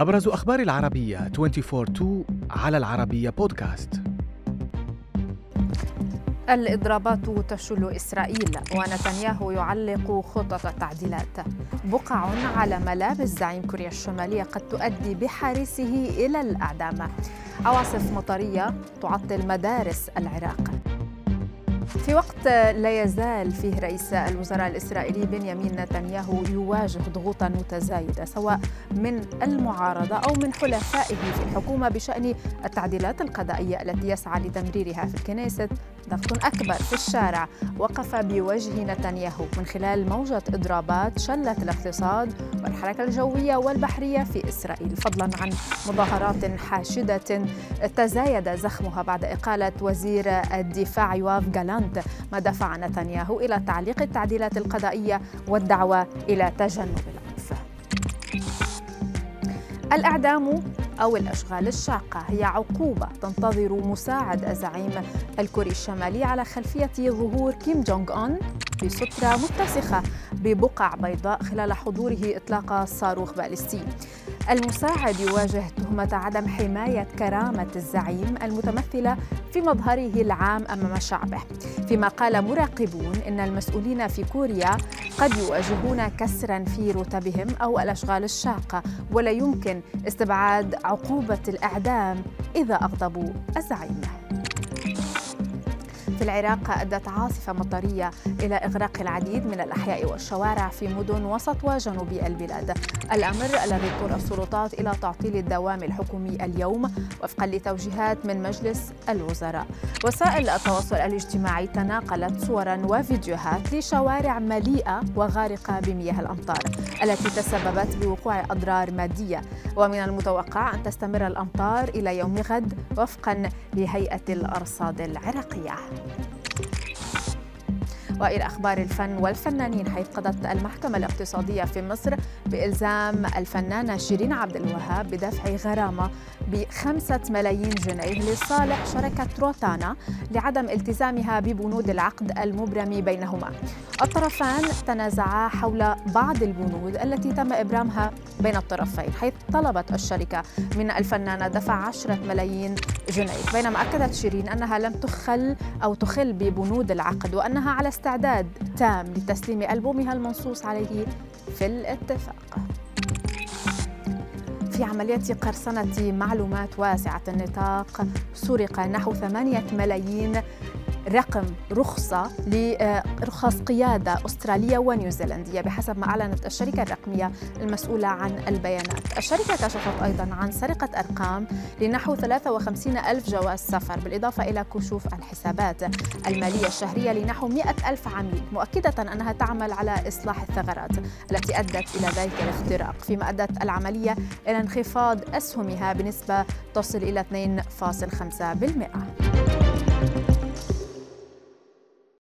أبرز أخبار العربية 24 على العربية بودكاست الإضرابات تشل إسرائيل ونتنياهو يعلق خطط التعديلات. بقع على ملابس زعيم كوريا الشمالية قد تؤدي بحارسه إلى الأعدام. عواصف مطرية تعطل مدارس العراق. في وقت لا يزال فيه رئيس الوزراء الإسرائيلي بنيامين نتنياهو يواجه ضغوطا متزايدة سواء من المعارضة أو من حلفائه في الحكومة بشأن التعديلات القضائية التي يسعى لتمريرها في الكنيست. ضغط أكبر في الشارع وقف بوجه نتنياهو من خلال موجة إضرابات شلت الاقتصاد والحركة الجوية والبحرية في إسرائيل فضلا عن مظاهرات حاشدة تزايد زخمها بعد إقالة وزير الدفاع يواف جالانت ما دفع نتنياهو إلى تعليق التعديلات القضائية والدعوة إلى تجنب العنف. الإعدام أو الأشغال الشاقة هي عقوبة تنتظر مساعد الزعيم الكوري الشمالي على خلفية ظهور كيم جونغ أون بسترة متسخة ببقع بيضاء خلال حضوره إطلاق صاروخ باليستي. المساعد يواجه تهمة عدم حماية كرامة الزعيم المتمثلة في مظهره العام أمام شعبه. فيما قال مراقبون إن المسؤولين في كوريا قد يواجهون كسرا في رتبهم أو الأشغال الشاقة ولا يمكن استبعاد عقوبة الإعدام إذا أغضبوا الزعيم. في العراق أدت عاصفة مطرية إلى إغراق العديد من الأحياء والشوارع في مدن وسط وجنوب البلاد. الأمر الذي اضطر السلطات إلى تعطيل الدوام الحكومي اليوم وفقا لتوجيهات من مجلس الوزراء. وسائل التواصل الاجتماعي تناقلت صورا وفيديوهات لشوارع مليئة وغارقة بمياه الأمطار التي تسببت بوقوع أضرار مادية. ومن المتوقع أن تستمر الأمطار إلى يوم غد وفقا لهيئة الأرصاد العراقية. Thank you. وإلى أخبار الفن والفنانين حيث قضت المحكمة الاقتصادية في مصر بإلزام الفنانه شيرين عبد الوهاب بدفع غرامة بخمسة ملايين جنيه لصالح شركة روتانا لعدم التزامها ببنود العقد المبرم بينهما. الطرفان تنازعا حول بعض البنود التي تم إبرامها بين الطرفين حيث طلبت الشركة من الفنانة دفع عشرة ملايين جنيه. بينما أكدت شيرين أنها لم تخل أو تخل ببنود العقد وأنها على استعداد تام لتسليم ألبومها المنصوص عليه في الاتفاق. في عملية قرصنة معلومات واسعة النطاق سرق نحو ثمانية ملايين رقم رخصة لرخص قيادة أسترالية ونيوزيلندية بحسب ما أعلنت الشركة الرقمية المسؤولة عن البيانات. الشركة كشفت أيضا عن سرقة أرقام لنحو 53 ألف جواز سفر بالإضافة إلى كشوف الحسابات المالية الشهرية لنحو 100 ألف عميل مؤكدة أنها تعمل على إصلاح الثغرات التي أدت إلى ذلك الاختراق. فيما أدت العملية إلى انخفاض أسهمها بنسبة تصل إلى 2.5%